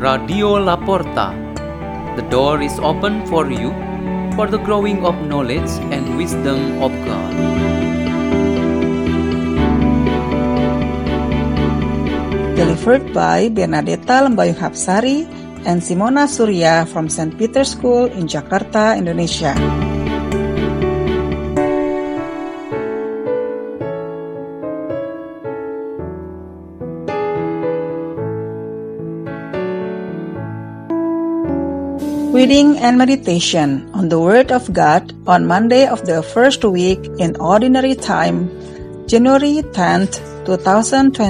Radio Laporta. The door is open for you for the growing of knowledge and wisdom of God. Delivered by Bernadetta Lembayung Hapsari and Simona Surya from St. Peter School in Jakarta, Indonesia. Reading and meditation on the Word of God on Monday of the first week in Ordinary Time, January 10th, 2022.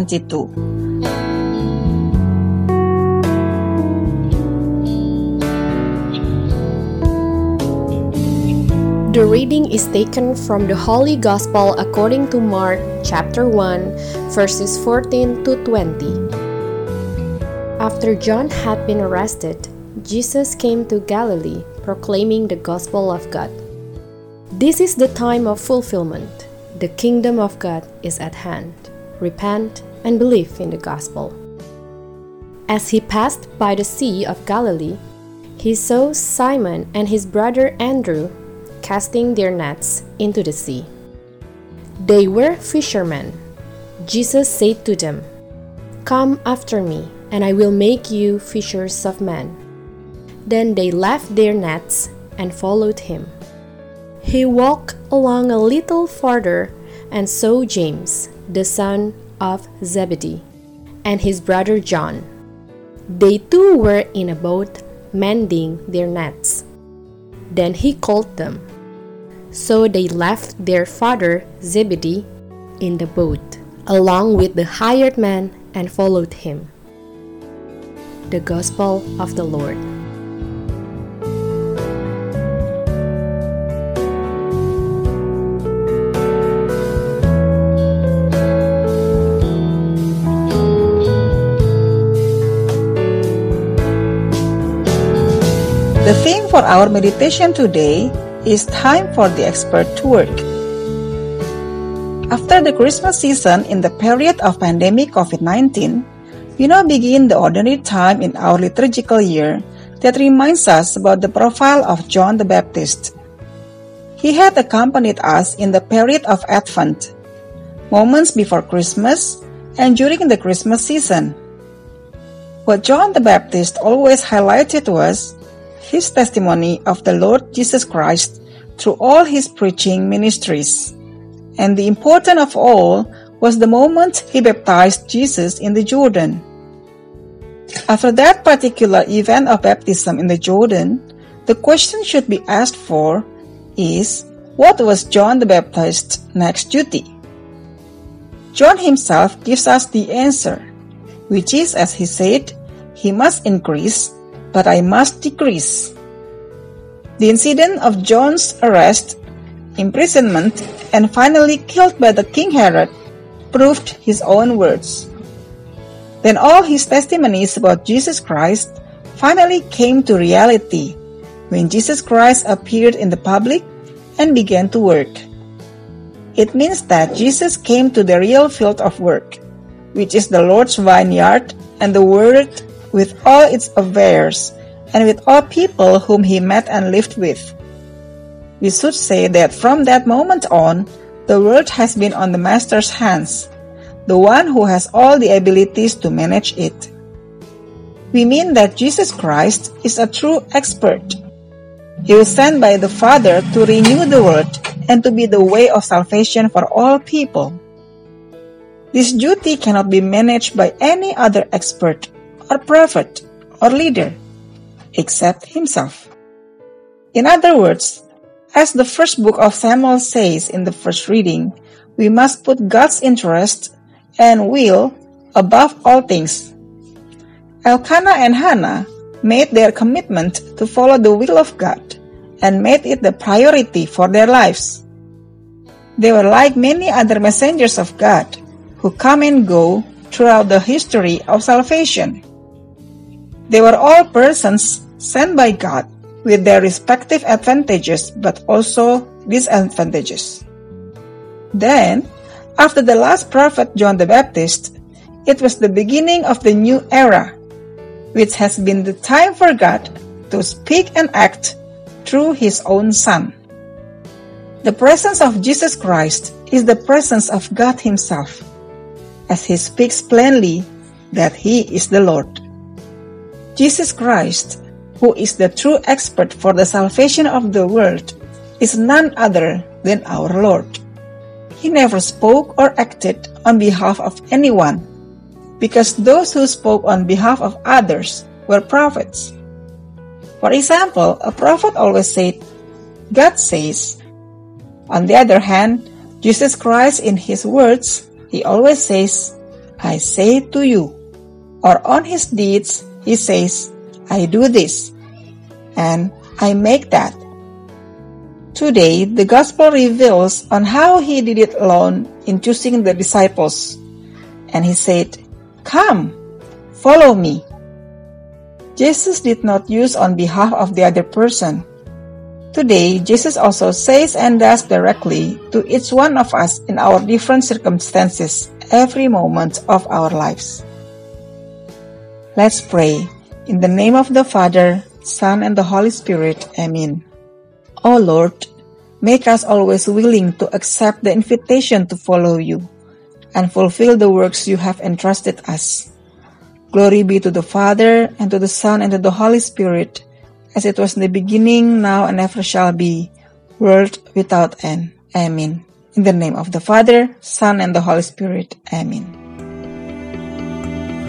The reading is taken from the Holy Gospel according to Mark chapter 1 verses 14 to 20. After John had been arrested, Jesus came to Galilee proclaiming the gospel of God. This is the time of fulfillment. The kingdom of God is at hand. Repent and believe in the gospel. As he passed by the sea of Galilee, he saw Simon and his brother Andrew casting their nets into the sea. They were fishermen. Jesus said to them, Come after me, and I will make you fishers of men. Then they left their nets and followed him. He walked along a little farther and saw James, the son of Zebedee, and his brother John. They too were in a boat mending their nets. Then he called them. So they left their father Zebedee in the boat, along with the hired man, and followed him. The Gospel of the Lord. The theme for our meditation today is time for the expert to work. After the Christmas season in the period of pandemic COVID-19, we now begin the ordinary time in our liturgical year that reminds us about the profile of John the Baptist. He had accompanied us in the period of Advent, moments before Christmas, and during the Christmas season. What John the Baptist always highlighted was his testimony of the Lord Jesus Christ through all his preaching ministries. And the important of all was the moment he baptized Jesus in the Jordan. After that particular event of baptism in the Jordan, the question should be asked for is what was John the Baptist's next duty? John himself gives us the answer, which is as he said, he must increase but I must decrease. The incident of John's arrest, imprisonment, and finally killed by the King Herod proved his own words. Then all his testimonies about Jesus Christ finally came to reality when Jesus Christ appeared in the public and began to work. It means that Jesus came to the real field of work, which is the Lord's vineyard and the world with all its affairs, and with all people whom he met and lived with. We should say that from that moment on, the world has been on the Master's hands, the one who has all the abilities to manage it. We mean that Jesus Christ is a true expert. He was sent by the Father to renew the world and to be the way of salvation for all people. This duty cannot be managed by any other expert or prophet or leader except himself. In other words, as the first book of Samuel says in the first reading, we must put God's interest and will above all things. Elkanah and Hannah made their commitment to follow the will of God and made it the priority for their lives. They were like many other messengers of God who come and go throughout the history of salvation. They were all persons sent by God with their respective advantages but also disadvantages. Then, after the last prophet John the Baptist, it was the beginning of the new era. which has been the time for God to speak and act through His own Son. The presence of Jesus Christ is the presence of God Himself, as He speaks plainly that He is the Lord. Jesus Christ, who is the true expert for the salvation of the world, is none other than our Lord. He never spoke or acted on behalf of anyone, because those who spoke on behalf of others were prophets. For example, a prophet always said, God says. On the other hand, Jesus Christ in his words, he always says, I say to you. Or on his deeds, he says, I do this, and I make that. Today, the Gospel reveals on how he did it alone in choosing the disciples. And he said, Come, follow me. Jesus did not use on behalf of the other person. Today, Jesus also says and does directly to each one of us in our different circumstances every moment of our lives. Let's pray. In the name of the Father, Son, and the Holy Spirit. Amen. O Lord, make us always willing to accept the invitation to follow you and fulfill the works you have entrusted us. Glory be to the Father, and to the Son, and to the Holy Spirit, as it was in the beginning, now, and ever shall be, world without end. Amen. In the name of the Father, Son, and the Holy Spirit. Amen.